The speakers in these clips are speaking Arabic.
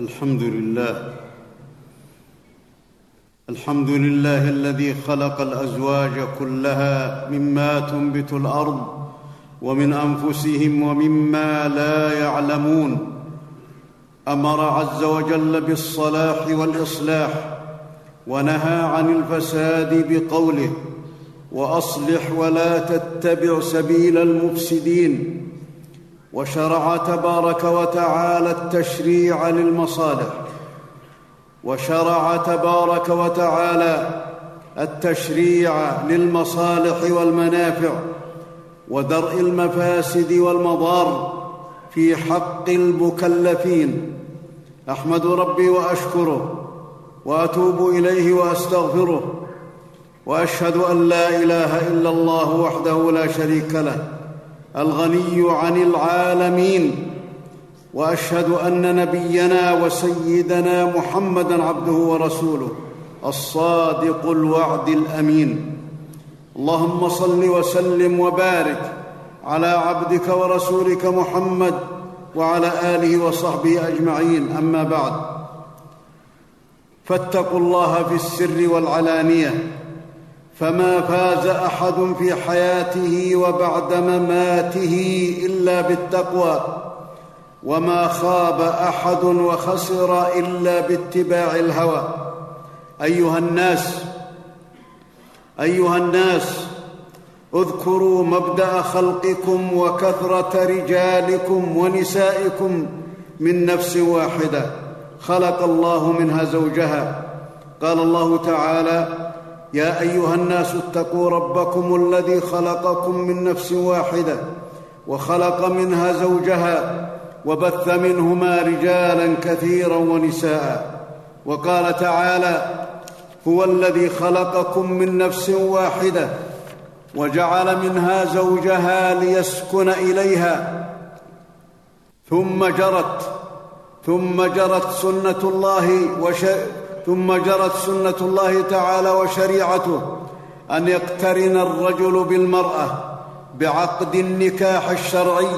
الحمد لله. الحمد لله الذي خلق الأزواج كلها مما تنبت الأرض ومن أنفسهم ومما لا يعلمون. أمر عز وجل بالصلاح والإصلاح ونهى عن الفساد بقوله وأصلح ولا تتبع سبيل المفسدين. وشرع تبارك وتعالى التشريع للمصالح. وشرع تبارك وتعالى التشريع للمصالح والمنافع ودرء المفاسد والمضار في حق المكلفين. أحمد ربي وأشكره وأتوب إليه وأستغفره وأشهد أن لا إله إلا الله وحده لا شريك له. الغني عن العالمين وأشهد أن نبينا وسيدنا محمدا عبده ورسوله الصادق الوعد الأمين. اللهم صل وسلم وبارك على عبدك ورسولك محمد وعلى آله وصحبه أجمعين. أما بعد فاتقوا الله في السر والعلانية. فما فاز أحد في حياته وبعد مماته إلا بالتقوى وما خاب أحد وخسر إلا باتباع الهوى. أيها الناس أيها الناس اذكروا مبدأ خلقكم وكثرة رجالكم ونسائكم من نفس واحدة خلق الله منها زوجها. قال الله تعالى يا أيها الناس اتقوا ربكم الذي خلقكم من نفس واحدة وخلق منها زوجها وبث منهما رجالا كثيرا ونساء وقال تعالى هو الذي خلقكم من نفس واحدة وجعل منها زوجها ليسكن إليها ثم جرت ثم جرت سنة الله وش ثم جرت سنة الله تعالى وشريعته أن يقترن الرجل بالمرأة بعقد النكاح الشرعي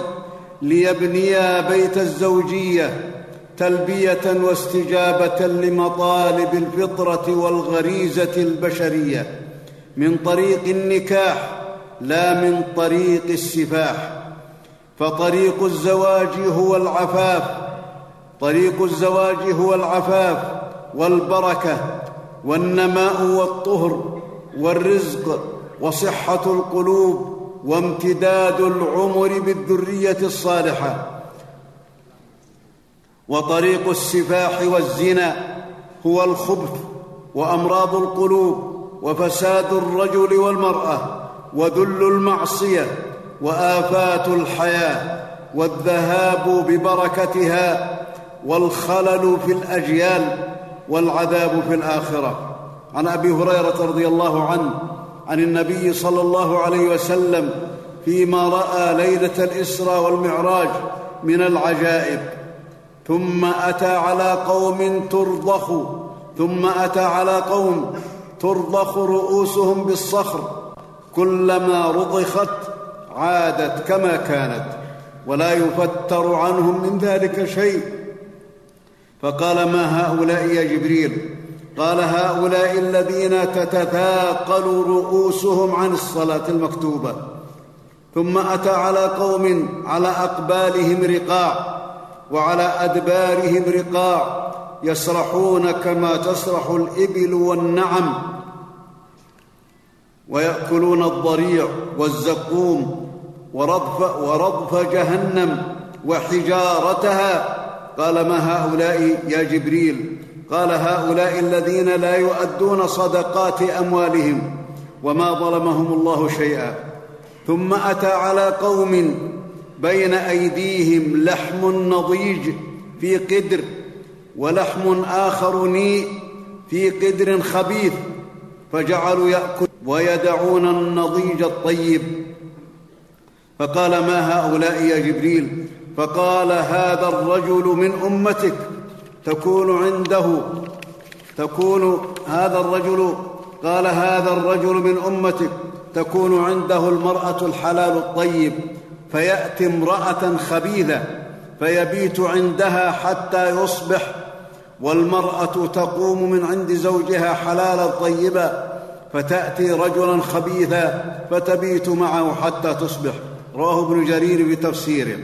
ليبنيا بيت الزوجية تلبية واستجابة لمطالب الفطرة والغريزة البشرية من طريق النكاح لا من طريق السفاح. فطريق الزواج هو العفاف طريق الزواج هو العفاف. والبركة والنماء والطهر والرزق وصحة القلوب وامتداد العمر بالذرية الصالحة وطريق السفاح والزنا هو الخبث وأمراض القلوب وفساد الرجل والمرأة وذل المعصية وآفات الحياة والذهاب ببركتها والخلل في الأجيال والعذاب في الآخرة. عن أبي هريرة رضي الله عنه عن النبي صلى الله عليه وسلم فيما رأى ليلة الاسرى والمعراج من العجائب. ثم أتى على قوم ترضخ ثم أتى على قوم ترضخ رؤوسهم بالصخر. كلما رضخت عادت كما كانت ولا يفتر عنهم من ذلك شيء. فقال ما هؤلاء يا جبريل؟ قال هؤلاء الذين تتثاقل رؤوسهم عن الصلاة المكتوبة. ثم أتى على قوم على أقبالهم رقاع وعلى أدبارهم رقاع يسرحون كما تسرح الإبل والنعم ويأكلون الضريع والزقوم ورضف, ورضف جهنم وحجارتها قال ما هؤلاء يا جبريل؟ قال هؤلاء الذين لا يؤدون صدقات أموالهم وما ظلمهم الله شيئا. ثم أتى على قوم بين أيديهم لحم نضيج في قدر ولحم آخر نيء في قدر خبيث فجعلوا يأكل ويدعون النضيج الطيب. فقال ما هؤلاء يا جبريل؟ فقال هذا الرجل من أمتك تكون عنده تكون هذا الرجل قال هذا الرجل من أمتك تكون عنده المرأة الحلال الطيب فياتي امرأة خبيثة فيبيت عندها حتى يصبح والمرأة تقوم من عند زوجها حلالا طيبا فتأتي رجلا خبيثا فتبيت معه حتى تصبح. رواه ابن جرير في تفسيره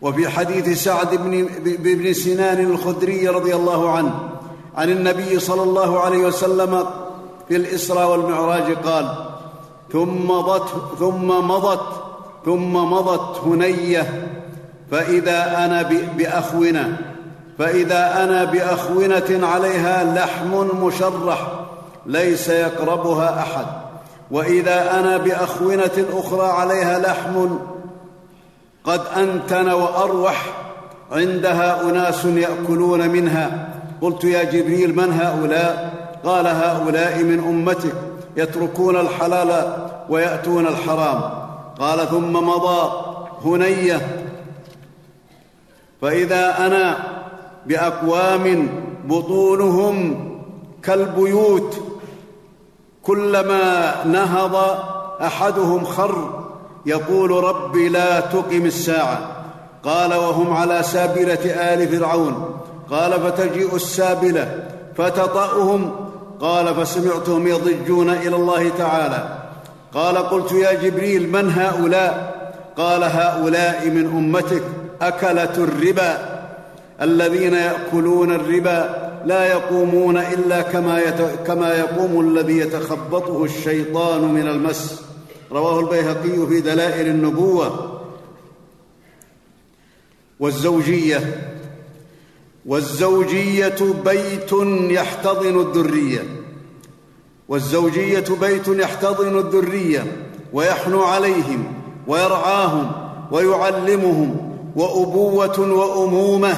وفي حديث سعد بن, بن سنان الخدري رضي الله عنه عن النبي صلى الله عليه وسلم في الإسراء والمعراج قال ثم مضت ثم مضت ثم مضت هنية فإذا أنا بأخونة فإذا أنا بأخونة عليها لحم مشرح ليس يقربها أحد وإذا أنا بأخونة أخرى عليها لحم قد أنتن وأروح عندها أناس يأكلون منها. قلت يا جبريل من هؤلاء؟ قال هؤلاء من أمتك يتركون الحلال ويأتون الحرام. قال ثم مضى هنية. فإذا أنا بأقوام بطونهم كالبيوت كلما نهض أحدهم خر يقول رب لا تقم الساعة. قال وهم على سابلة آل فرعون. قال فتجيء السابلة فتطأهم. قال فسمعتهم يضجون إلى الله تعالى. قال قلت يا جبريل من هؤلاء؟ قال هؤلاء من أمتك. أكلة الربا. الذين يأكلون الربا لا يقومون إلا كما, يت... كما يقوم الذي يتخبطه الشيطان من المس. رواه البيهقي في دلائل النبوة والزوجية. والزوجية بيت يحتضن الذرية. والزوجية بيت يحتضن الذرية ويحنو عليهم ويرعاهم ويعلمهم وأبوة وأمومة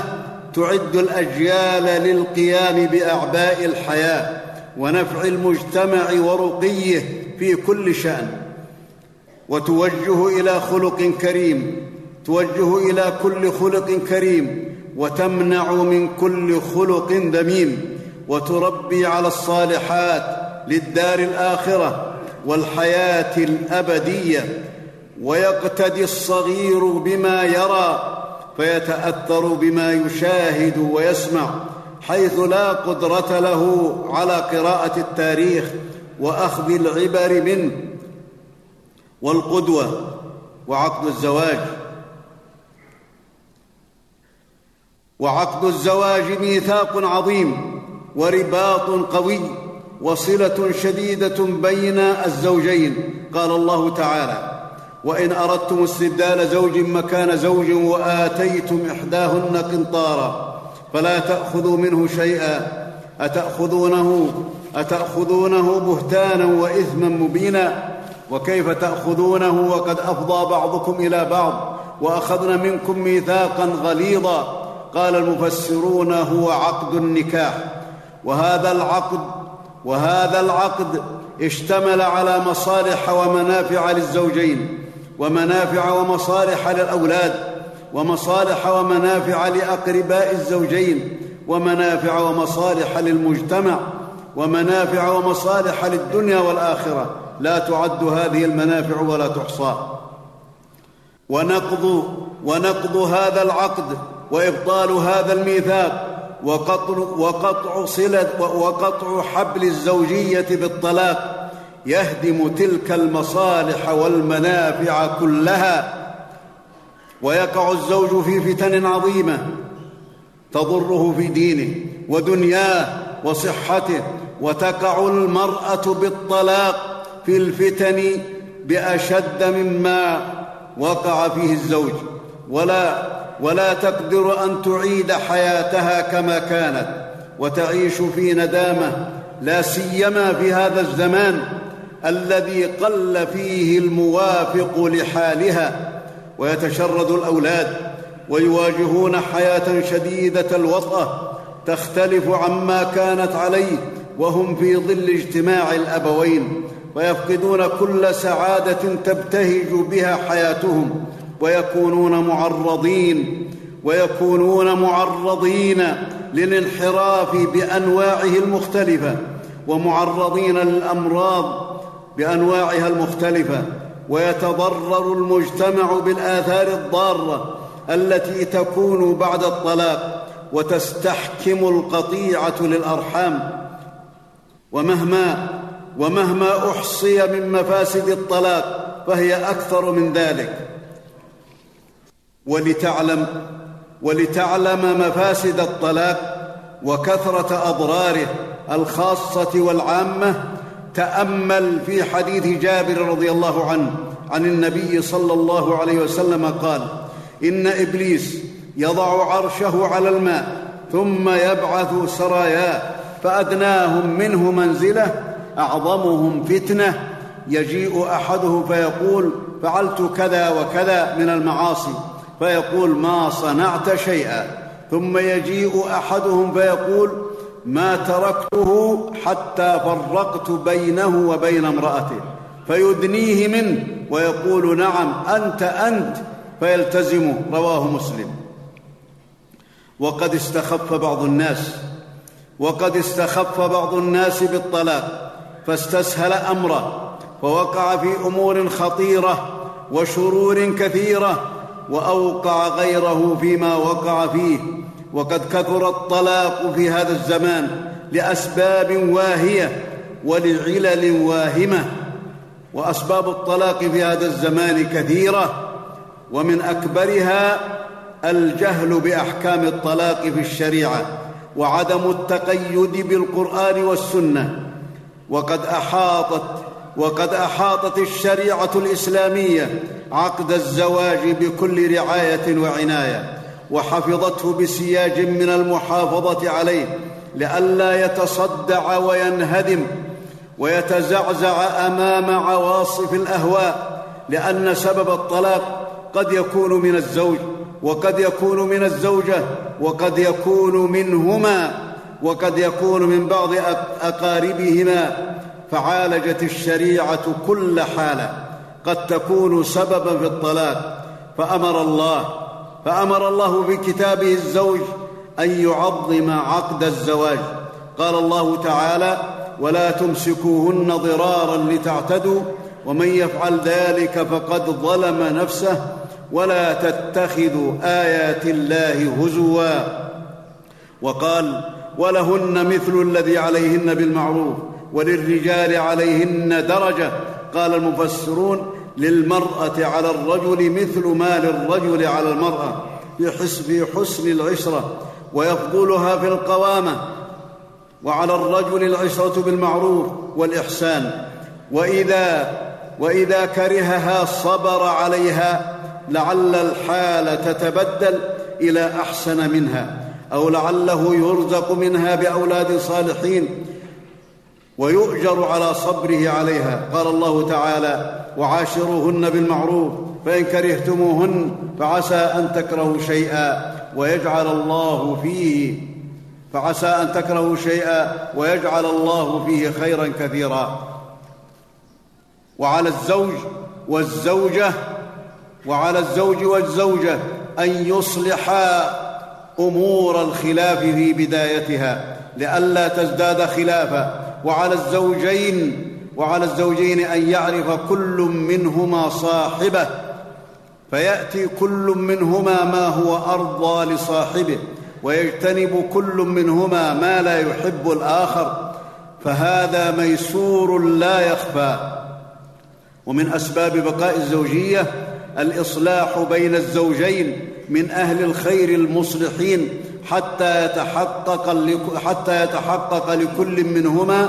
تعد الأجيال للقيام بأعباء الحياة ونفع المجتمع ورقيه في كل شأن. وتوجه إلى خلق كريم توجه إلى كل خلق كريم وتمنع من كل خلق ذميم وتربي على الصالحات للدار الآخرة والحياة الأبدية. ويقتدي الصغير بما يرى فيتأثر بما يشاهد ويسمع حيث لا قدرة له على قراءة التاريخ وأخذ العبر منه. والقدوة وعقد الزواج. وعقد الزواج ميثاق عظيم ورباط قوي وصلة شديدة بين الزوجين قال الله تعالى وإن أردتم استبدال زوج مكان زوج وآتيتم إحداهن قنطارا فلا تأخذوا منه شيئا أتأخذونه؟ أتأخذونه بهتانا وإثما مبينا؟ وكيف تأخذونه وقد أفضى بعضكم إلى بعض واخذن منكم ميثاقا غليظا؟ قال المفسرون هو عقد النكاح. وهذا العقد وهذا العقد اشتمل على مصالح ومنافع للزوجين ومنافع ومصالح للأولاد ومصالح ومنافع لأقرباء الزوجين ومنافع ومصالح للمجتمع ومنافع ومصالح للدنيا والآخرة. لا تعد هذه المنافع ولا تحصى. ونقض ونقض هذا العقد وإبطال هذا الميثاق وقطع, وقطع صله وقطع حبل الزوجية بالطلاق يهدم تلك المصالح والمنافع كلها. ويقع الزوج في فتن عظيمة تضره في دينه ودنياه وصحته وتقع المرأة بالطلاق في الفتن بأشد مما وقع فيه الزوج. ولا ولا تقدر أن تعيد حياتها كما كانت وتعيش في ندامة لا سيما في هذا الزمان الذي قل فيه الموافق لحالها. ويتشرد الأولاد ويواجهون حياة شديدة الوطاه تختلف عما كانت عليه وهم في ظل اجتماع الأبوين. ويفقدون كل سعادة تبتهج بها حياتهم ويكونون معرضين ويكونون معرضين للانحراف بأنواعه المختلفة ومعرضين للأمراض بأنواعها المختلفة ويتضرر المجتمع بالآثار الضارة التي تكون بعد الطلاق وتستحكم القطيعة للأرحام. ومهما ومهما أحصي من مفاسد الطلاق فهي أكثر من ذلك. ولتعلم ولتعلم مفاسد الطلاق وكثرة أضراره الخاصة والعامة تأمل في حديث جابر رضي الله عنه عن النبي صلى الله عليه وسلم قال إن إبليس يضع عرشه على الماء ثم يبعث سراياه فأدناهم منه منزلة أعظمهم فتنة يجيء أحدهم فيقول فعلت كذا وكذا من المعاصي. فيقول ما صنعت شيئا. ثم يجيء أحدهم فيقول ما تركته حتى فرقت بينه وبين امرأته. فيدنيه منه ويقول نعم أنت أنت. فيلتزمه. رواه مسلم. وقد استخف بعض الناس. وقد استخف بعض الناس بالطلاق. فاستسهل أمره فوقع في أمور خطيرة وشرور كثيرة وأوقع غيره فيما وقع فيه. وقد كثر الطلاق في هذا الزمان لأسباب واهية ولعلل واهمة. وأسباب الطلاق في هذا الزمان كثيرة ومن أكبرها الجهل بأحكام الطلاق في الشريعة وعدم التقيد بالقرآن والسنة. وقد أحاطت وقد أحاطت الشريعة الإسلامية عقد الزواج بكل رعاية وعناية وحفظته بسياج من المحافظة عليه لئلا يتصدع وينهدم ويتزعزع أمام عواصف الأهواء لأن سبب الطلاق قد يكون من الزوج وقد يكون من الزوجة وقد يكون منهما. وقد يكون من بعض أقاربهما فعالجت الشريعة كل حالة. قد تكون سببا في الطلاق. فأمر الله فأمر الله في كتابه الزوج أن يعظم عقد الزواج. قال الله تعالى ولا تمسكوهن ضرارا لتعتدوا ومن يفعل ذلك فقد ظلم نفسه ولا تتخذوا آيات الله هزوا. وقال ولهن مثل الذي عليهن بالمعروف وللرجال عليهن درجة. قال المفسرون للمرأة على الرجل مثل ما للرجل على المرأة في حسن العشرة ويفضلها في القوامة وعلى الرجل العشرة بالمعروف والإحسان. وإذا وإذا كرهها صبر عليها لعل الحال تتبدل إلى أحسن منها. أو لعله يرزق منها بأولاد صالحين ويؤجر على صبره عليها. قال الله تعالى وعاشروهن بالمعروف فإن كرهتموهن فعسى أن تكرهوا شيئا. ويجعل الله فيه فعسى أن تكرهوا شيئا ويجعل الله فيه خيرا كثيرا. وعلى الزوج والزوجة وعلى الزوج والزوجة أن يصلحا أمور الخلاف في بدايتها لئلا تزداد خلافا. وعلى الزوجين وعلى الزوجين أن يعرف كل منهما صاحبه. فيأتي كل منهما ما هو أرضى لصاحبه ويجتنب كل منهما ما لا يحب الآخر. فهذا ميسور لا يخفى. ومن أسباب بقاء الزوجية الإصلاح بين الزوجين. من أهل الخير المصلحين حتى يتحقق حتى يتحقق لكل منهما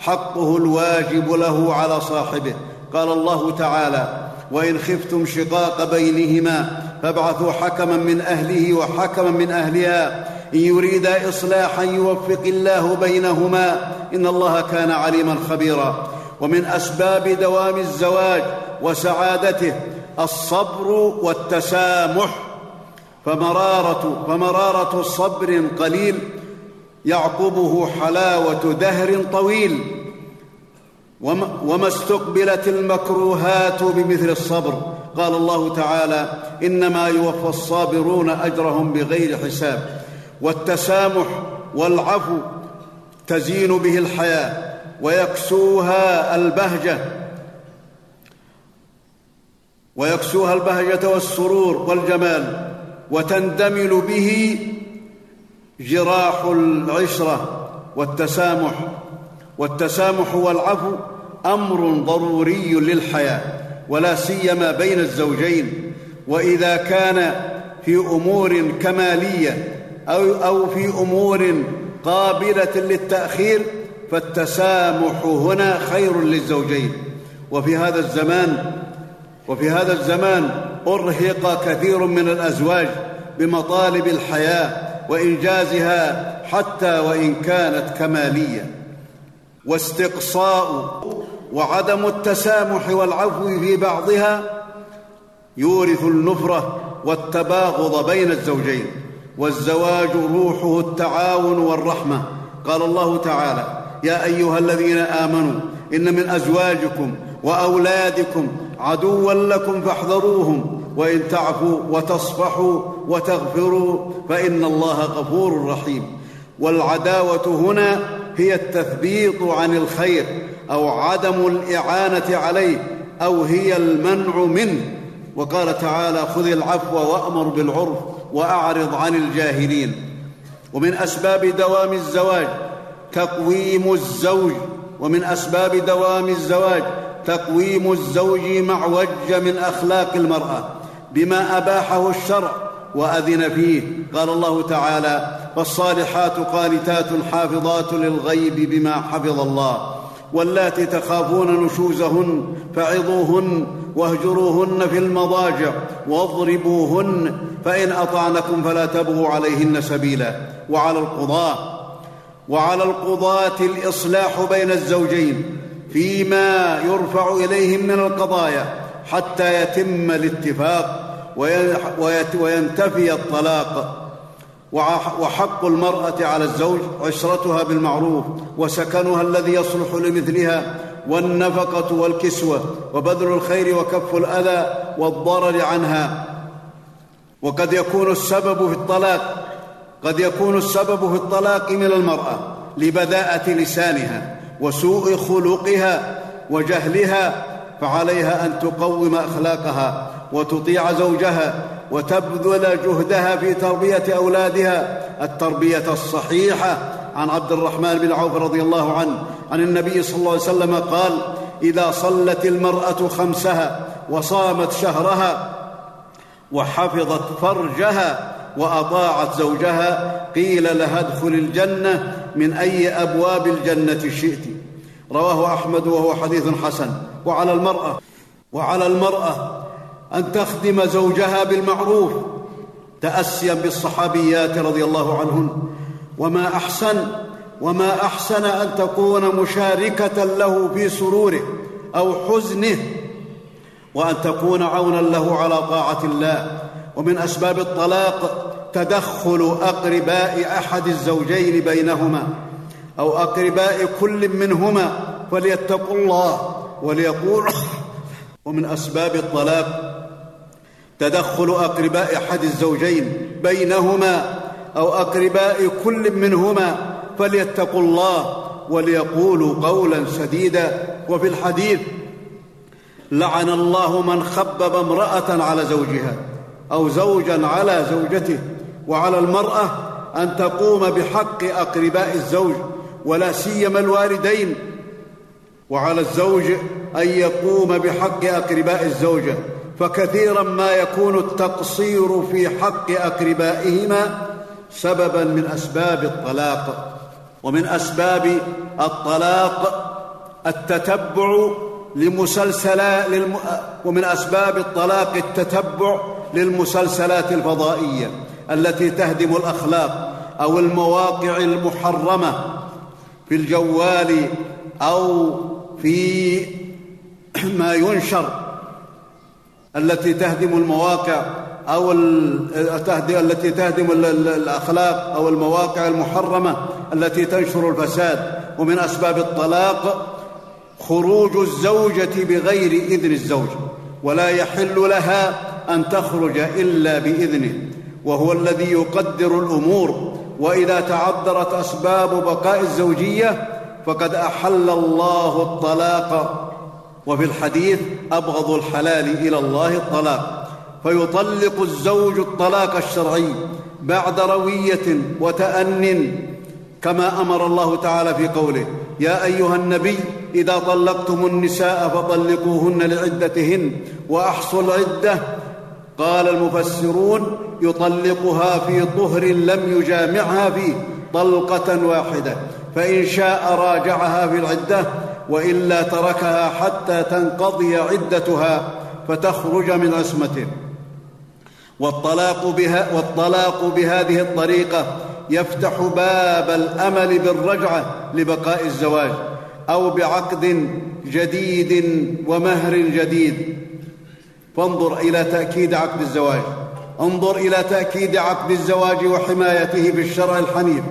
حقه الواجب له على صاحبه. قال الله تعالى وإن خفتم شقاق بينهما فابعثوا حكما من أهله وحكما من أهلها. إن يريدا إصلاحا يوفق الله بينهما إن الله كان عليما خبيرا. ومن أسباب دوام الزواج وسعادته الصبر والتسامح فمرارة فمرارة صبر قليل يعقبه حلاوة دهر طويل. وما استقبلت المكروهات بمثل الصبر. قال الله تعالى إنما يوفى الصابرون أجرهم بغير حساب. والتسامح والعفو تزين به الحياة ويكسوها البهجة ويكسوها البهجة والسرور والجمال. وتندمل به جراح العشرة والتسامح. والتسامح والعفو أمر ضروري للحياة ولا سيما بين الزوجين. وإذا كان في أمور كمالية أو أو في أمور قابلة للتأخير فالتسامح هنا خير للزوجين. وفي هذا الزمان وفي هذا الزمان أرهق كثير من الأزواج بمطالب الحياة وإنجازها حتى وإن كانت كمالية. واستقصاء وعدم التسامح والعفو في بعضها يورث النفرة والتباغض بين الزوجين والزواج روحه التعاون والرحمة. قال الله تعالى يا أيها الذين آمنوا إن من أزواجكم وأولادكم عدوا لكم فاحذروهم وإن تعفوا وتصفحوا وتغفروا فإن الله غفور رحيم. والعداوة هنا هي التثبيط عن الخير أو عدم الإعانة عليه أو هي المنع منه. وقال تعالى خذ العفو وأمر بالعرف وأعرض عن الجاهلين. ومن أسباب دوام الزواج تقويم الزوج. ومن أسباب دوام الزواج تقويم الزوج معوج من أخلاق المرأة بما أباحه الشرع وأذن فيه. قال الله تعالى فالصالحات قانتات حافظات للغيب بما حفظ الله واللاتي تخافون نشوزهن فعظوهن واهجروهن في المضاجع واضربوهن فإن أطعنكم فلا تبغوا عليهن سبيلا. وعلى القضاة وعلى القضاة الإصلاح بين الزوجين. فيما يرفع اليهم من القضايا حتى يتم الاتفاق وينتفي الطلاق. وحق المرأة على الزوج عشرتها بالمعروف وسكنها الذي يصلح لمثلها والنفقة والكسوة وبذل الخير وكف الأذى والضرر عنها. وقد يكون السبب في الطلاق قد يكون السبب في الطلاق من المرأة لبذاءة لسانها. وسوء خلقها وجهلها فعليها أن تقوم أخلاقها وتطيع زوجها وتبذل جهدها في تربية أولادها. التربية الصحيحة. عن عبد الرحمن بن عوف رضي الله عنه عن النبي صلى الله عليه وسلم قال إذا صلت المرأة خمسها وصامت شهرها وحفظت فرجها وأطاعت زوجها قيل لها ادخل الجنة من أي أبواب الجنة شئت. رواه أحمد وهو حديث حسن. وعلى المرأة وعلى المرأة أن تخدم زوجها بالمعروف. تأسيا بالصحابيات رضي الله عنهن. وما أحسن وما أحسن أن تكون مشاركة له في سروره أو حزنه وأن تكون عونا له على طاعة الله. ومن أسباب الطلاق تدخل أقرباء أحد الزوجين بينهما أو أقرباء كل منهما فليتقوا الله وليقول ومن أسباب الطلاق تدخل أقرباء أحد الزوجين بينهما أو أقرباء كل منهما فليتقوا الله وليقولوا قولا سديدا وفي الحديث لعن الله من خبب امرأة على زوجها أو زوجا على زوجته وعلى المرأة أن تقوم بحق أقرباء الزوج ولا سيما الوالدين وعلى الزوج أن يقوم بحق أقرباء الزوجه فكثيرا ما يكون التقصير في حق أقربائهما سببا من أسباب الطلاق ومن أسباب الطلاق التتبع لمسلسلات للم... ومن أسباب الطلاق التتبع للمسلسلات الفضائية التي تهدم الأخلاق أو المواقع المحرمة في الجوال أو في ما ينشر التي تهدم المواقع أو التي تهدم الأخلاق أو المواقع المحرمة التي تنشر الفساد. ومن أسباب الطلاق خروج الزوجة بغير إذن الزوج ولا يحل لها أن تخرج إلا بإذنه وهو الذي يقدر الأمور. وإذا تعذرت أسباب بقاء الزوجية فقد أحل الله الطلاق. وفي الحديث أبغض الحلال إلى الله الطلاق. فيطلق الزوج الطلاق الشرعي بعد روية وتأن كما أمر الله تعالى في قوله يا أيها النبي إذا طلقتم النساء فطلقوهن لعدتهن وأحصوا العدة. قال المفسرون يطلقها في طهر لم يجامعها فيه طلقة واحدة. فإن شاء راجعها في العدة وإلا تركها حتى تنقضي عدتها فتخرج من عصمته. والطلاق, بها والطلاق بهذه الطريقة يفتح باب الأمل بالرجعة لبقاء الزواج. أو بعقد جديد ومهر جديد. فانظر إلى تأكيد عقد الزواج. انظر إلى تأكيد عقد الزواج وحمايته بالشرع الحنيف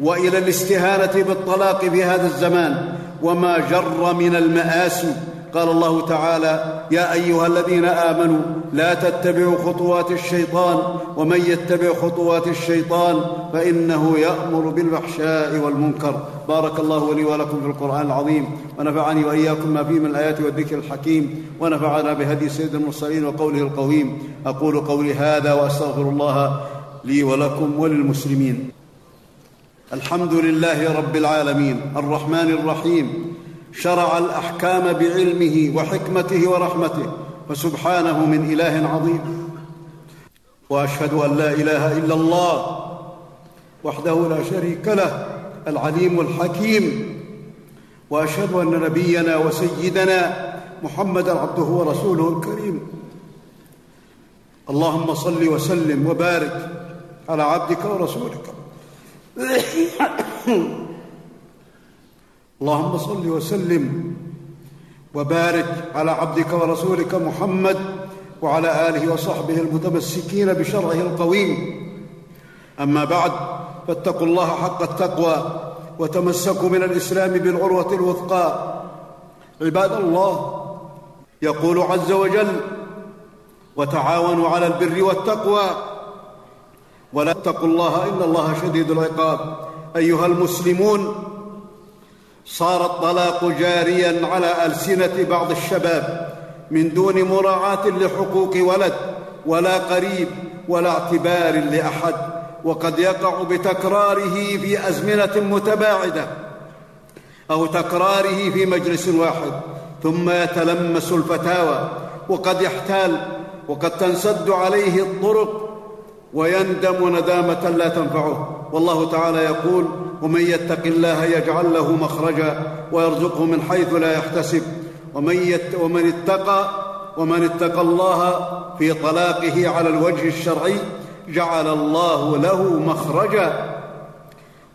وإلى الاستهانة بالطلاق في هذا الزمان. وما جر من المآسي. قال الله تعالى يا أيها الذين آمنوا لا تتبعوا خطوات الشيطان ومن يتبع خطوات الشيطان فإنه يأمر بالفحشاء والمنكر. بارك الله لي ولكم في القرآن العظيم ونفعني وإياكم ما فيه من الآيات والذكر الحكيم ونفعنا بهدي سيد المرسلين وقوله القويم. أقول قولي هذا وأستغفر الله لي ولكم وللمسلمين. الحمد لله رب العالمين الرحمن الرحيم شرع الأحكام بعلمه وحكمته ورحمته فسبحانه من إله عظيم. وأشهد أن لا إله إلا الله وحده لا شريك له العليم الحكيم. وأشهد أن نبينا وسيدنا محمدا عبده ورسوله الكريم. اللهم صل وسلم وبارك على عبدك ورسولك. اللهم صل وسلم وبارك على عبدك ورسولك محمد وعلى آله وصحبه المتمسكين بشرعه القويم. أما بعد فاتقوا الله حق التقوى وتمسكوا من الإسلام بالعروة الوثقى. عباد الله يقول عز وجل وتعاونوا على البر والتقوى ولا اتقوا الله إن الله شديد العقاب. أيها المسلمون صار الطلاق جاريا على ألسنة بعض الشباب من دون مراعاة لحقوق ولد ولا قريب ولا اعتبار لأحد وقد يقع بتكراره في أزمنة متباعدة أو تكراره في مجلس واحد. ثم يتلمس الفتاوى وقد يحتال وقد تنسد عليه الطرق ويندم ندامة لا تنفعه. والله تعالى يقول ومن يتق الله يجعل له مخرجا ويرزقه من حيث لا يحتسب. ومن, يت ومن اتقى ومن اتقى الله في طلاقه على الوجه الشرعي جعل الله له مخرجا.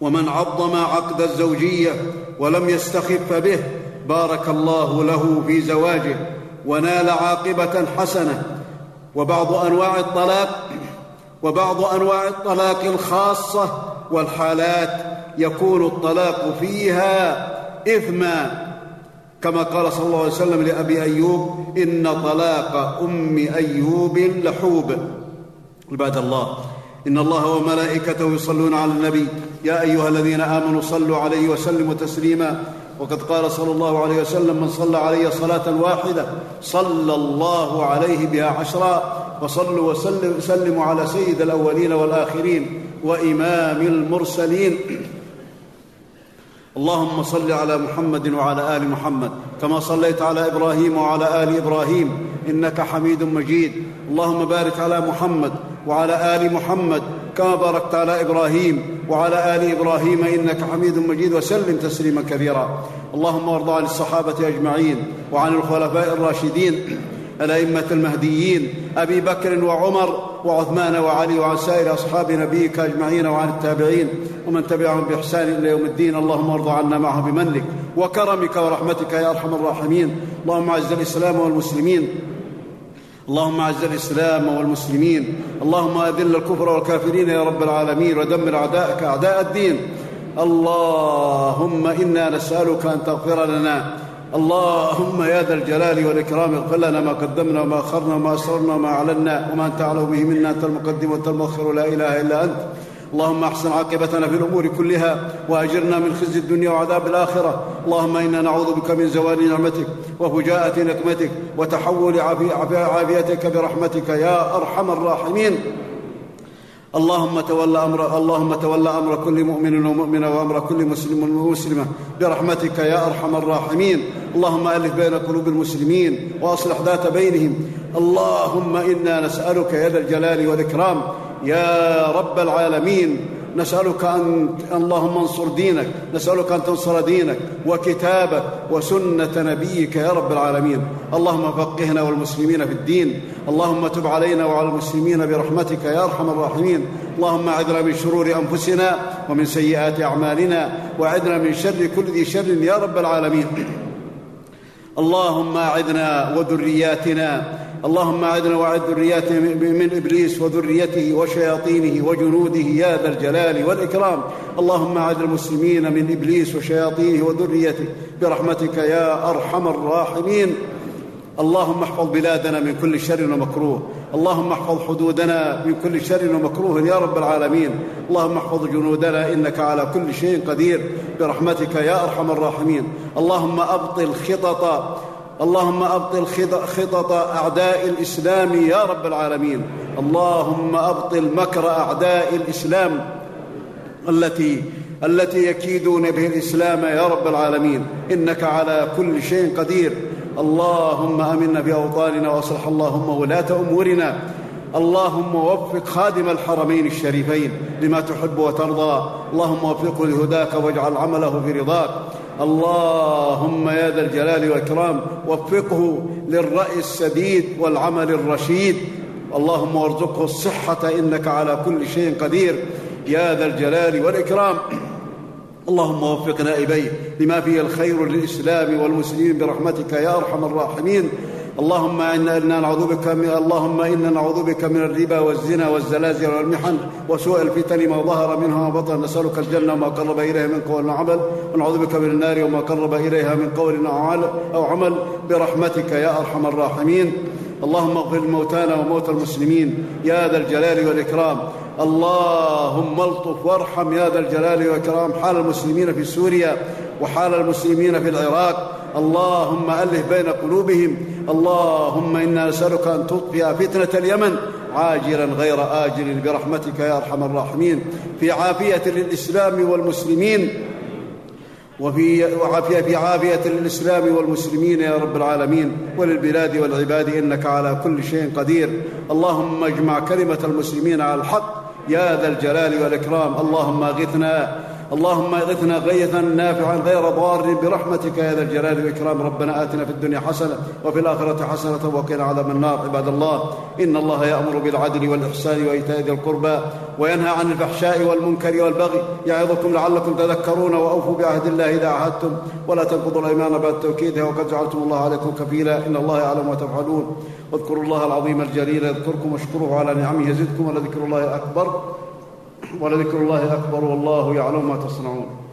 ومن عظم عقد الزوجية ولم يستخف به بارك الله له في زواجه ونال عاقبة حسنة. وبعض أنواع الطلاق وبعض أنواع الطلاق الخاصة والحالات يكون الطلاق فيها اثما كما قال صلى الله عليه وسلم لأبي أيوب إن طلاق أم أيوب لحوب. عباد الله إن الله وملائكته يصلون على النبي يا أيها الذين آمنوا صلوا عليه وسلموا تسليما. وقد قال صلى الله عليه وسلم من صلى علي صلاة واحدة صلى الله عليه بها عشرا وصلوا وسلموا على سيد الأولين والآخرين وإمام المرسلين. اللهم صل على محمد وعلى آل محمد كما صليت على إبراهيم وعلى آل إبراهيم إنك حميد مجيد. اللهم بارك على محمد وعلى آل محمد كما باركت على إبراهيم وعلى آل إبراهيم إنك حميد مجيد وسلم تسليما كثيرا اللهم وارض عن الصحابة أجمعين وعن الخلفاء الراشدين. الأئمة المهديين أبي بكر وعمر وعثمان وعلي وعن سائر أصحاب نبيك أجمعين وعن التابعين ومن تبعهم بإحسان إلى يوم الدين اللهم ارض عنا معه بمنك وكرمك ورحمتك يا أرحم الراحمين. اللهم أعز الإسلام والمسلمين. اللهم أعز الإسلام والمسلمين. اللهم أذل الكفر والكافرين يا رب العالمين ودمر أعداءك أعداء الدين. اللهم إنا نسألك أن تغفر لنا اللهم يا ذا الجلال والإكرام اغفر لنا ما قدمنا وما أخرنا وما أسررنا وما أعلنا وما أنت أعلم به منا أنت المقدم وأنت المؤخر لا إله إلا أنت. اللهم أحسن عاقبتنا في الأمور كلها وأجرنا من خزي الدنيا وعذاب الآخرة. اللهم إنا نعوذ بك من زوال نعمتك وفجاءة نقمتك وتحول عافيتك برحمتك يا أرحم الراحمين. اللهم تول أمر اللهم تول أمر كل مؤمن ومؤمنة وأمر كل مسلم ومسلمة برحمتك يا أرحم الراحمين. اللهم ألف بين قلوب المسلمين وأصلح ذات بينهم. اللهم إنا نسألك يا ذا الجلال والإكرام. يا رب العالمين. نسألك أن اللهم انصر دينك نسألك أن تنصر دينك وكتابك وسنة نبيك يا رب العالمين. اللهم فقهنا والمسلمين في الدين. اللهم تب علينا وعلى المسلمين برحمتك يا أرحم الراحمين. اللهم أعذنا من شرور أنفسنا ومن سيئات أعمالنا وأعذنا من شر كل ذي شر يا رب العالمين. اللهم أعذنا وذرياتنا اللهم اعذنا واعذ ذرياتنا من إبليس وذريته وشياطينه وجنوده يا ذا الجلال والإكرام. اللهم اعذ المسلمين من إبليس وشياطينه وذريته برحمتك يا أرحم الراحمين. اللهم احفظ بلادنا من كل شر ومكروه. اللهم احفظ حدودنا من كل شر ومكروه يا رب العالمين. اللهم احفظ جنودنا إنك على كل شيء قدير. برحمتك يا أرحم الراحمين. اللهم أبطل خطط اللهم أبطل خطط أعداء الإسلام يا رب العالمين. اللهم أبطل مكر أعداء الإسلام التي التي يكيدون به الإسلام يا رب العالمين. إنك على كل شيء قدير. اللهم آمنا في اوطاننا وأصلح اللهم ولاة أمورنا. اللهم وفق خادم الحرمين الشريفين لما تحب وترضى. اللهم وفقه لهداك واجعل عمله في رضاك. اللهم يا ذا الجلال والإكرام وفقه للرأي السديد والعمل الرشيد. اللهم وارزقه الصحة إنك على كل شيء قدير. يا ذا الجلال والإكرام. اللهم وفق نائبيه لما فيه الخير للإسلام والمسلمين برحمتك يا أرحم الراحمين. اللهم إنا نعوذ بك من اللهم إنا نعوذ بك من الربا والزنا والزلازل والمحن وسوء الفتن ما ظهر منها وما بطن. نسألك الجنة وما قرب إليها من قول وعمل. ونعوذ بك من النار وما قرب إليها من قول أو عمل. برحمتك يا أرحم الراحمين. اللهم اغفر لموتانا وموتى المسلمين. يا ذا الجلال والإكرام. اللهم الطف وارحم يا ذا الجلال والإكرام. حال المسلمين في سوريا. وحال المسلمين في العراق. اللهم ألف بين قلوبهم. اللهم إنا نسألك أن تطفئ فتنة اليمن. عاجلا غير آجل برحمتك يا أرحم الراحمين. في عافية للإسلام والمسلمين. وفي وعافية في عافية للإسلام والمسلمين يا رب العالمين. وللبلاد والعباد إنك على كل شيء قدير. اللهم اجمع كلمة المسلمين على الحق. يا ذا الجلال والإكرام. اللهم أغثنا اللهم اغثنا غيثا نافعا غير ضار برحمتك يا ذا الجلال والإكرام. ربنا آتنا في الدنيا حسنة وفي الآخرة حسنة وقنا عذاب النار. عباد الله إن الله يأمر بالعدل والإحسان وإيتاء ذي القربى وينهى عن الفحشاء والمنكر والبغي يعظكم لعلكم تذكرون وأوفوا بعهد الله إذا عهدتم ولا تنقضوا الأيمان بعد توكيدها وقد جعلتم الله عليكم كفيلا. إن الله يعلم ما تفعلون واذكروا الله العظيم الجليل يذكركم واشكروه على نعمه يزدكم ولذكر الله أكبر. ولذكر الله أكبر والله يعلم ما تصنعون.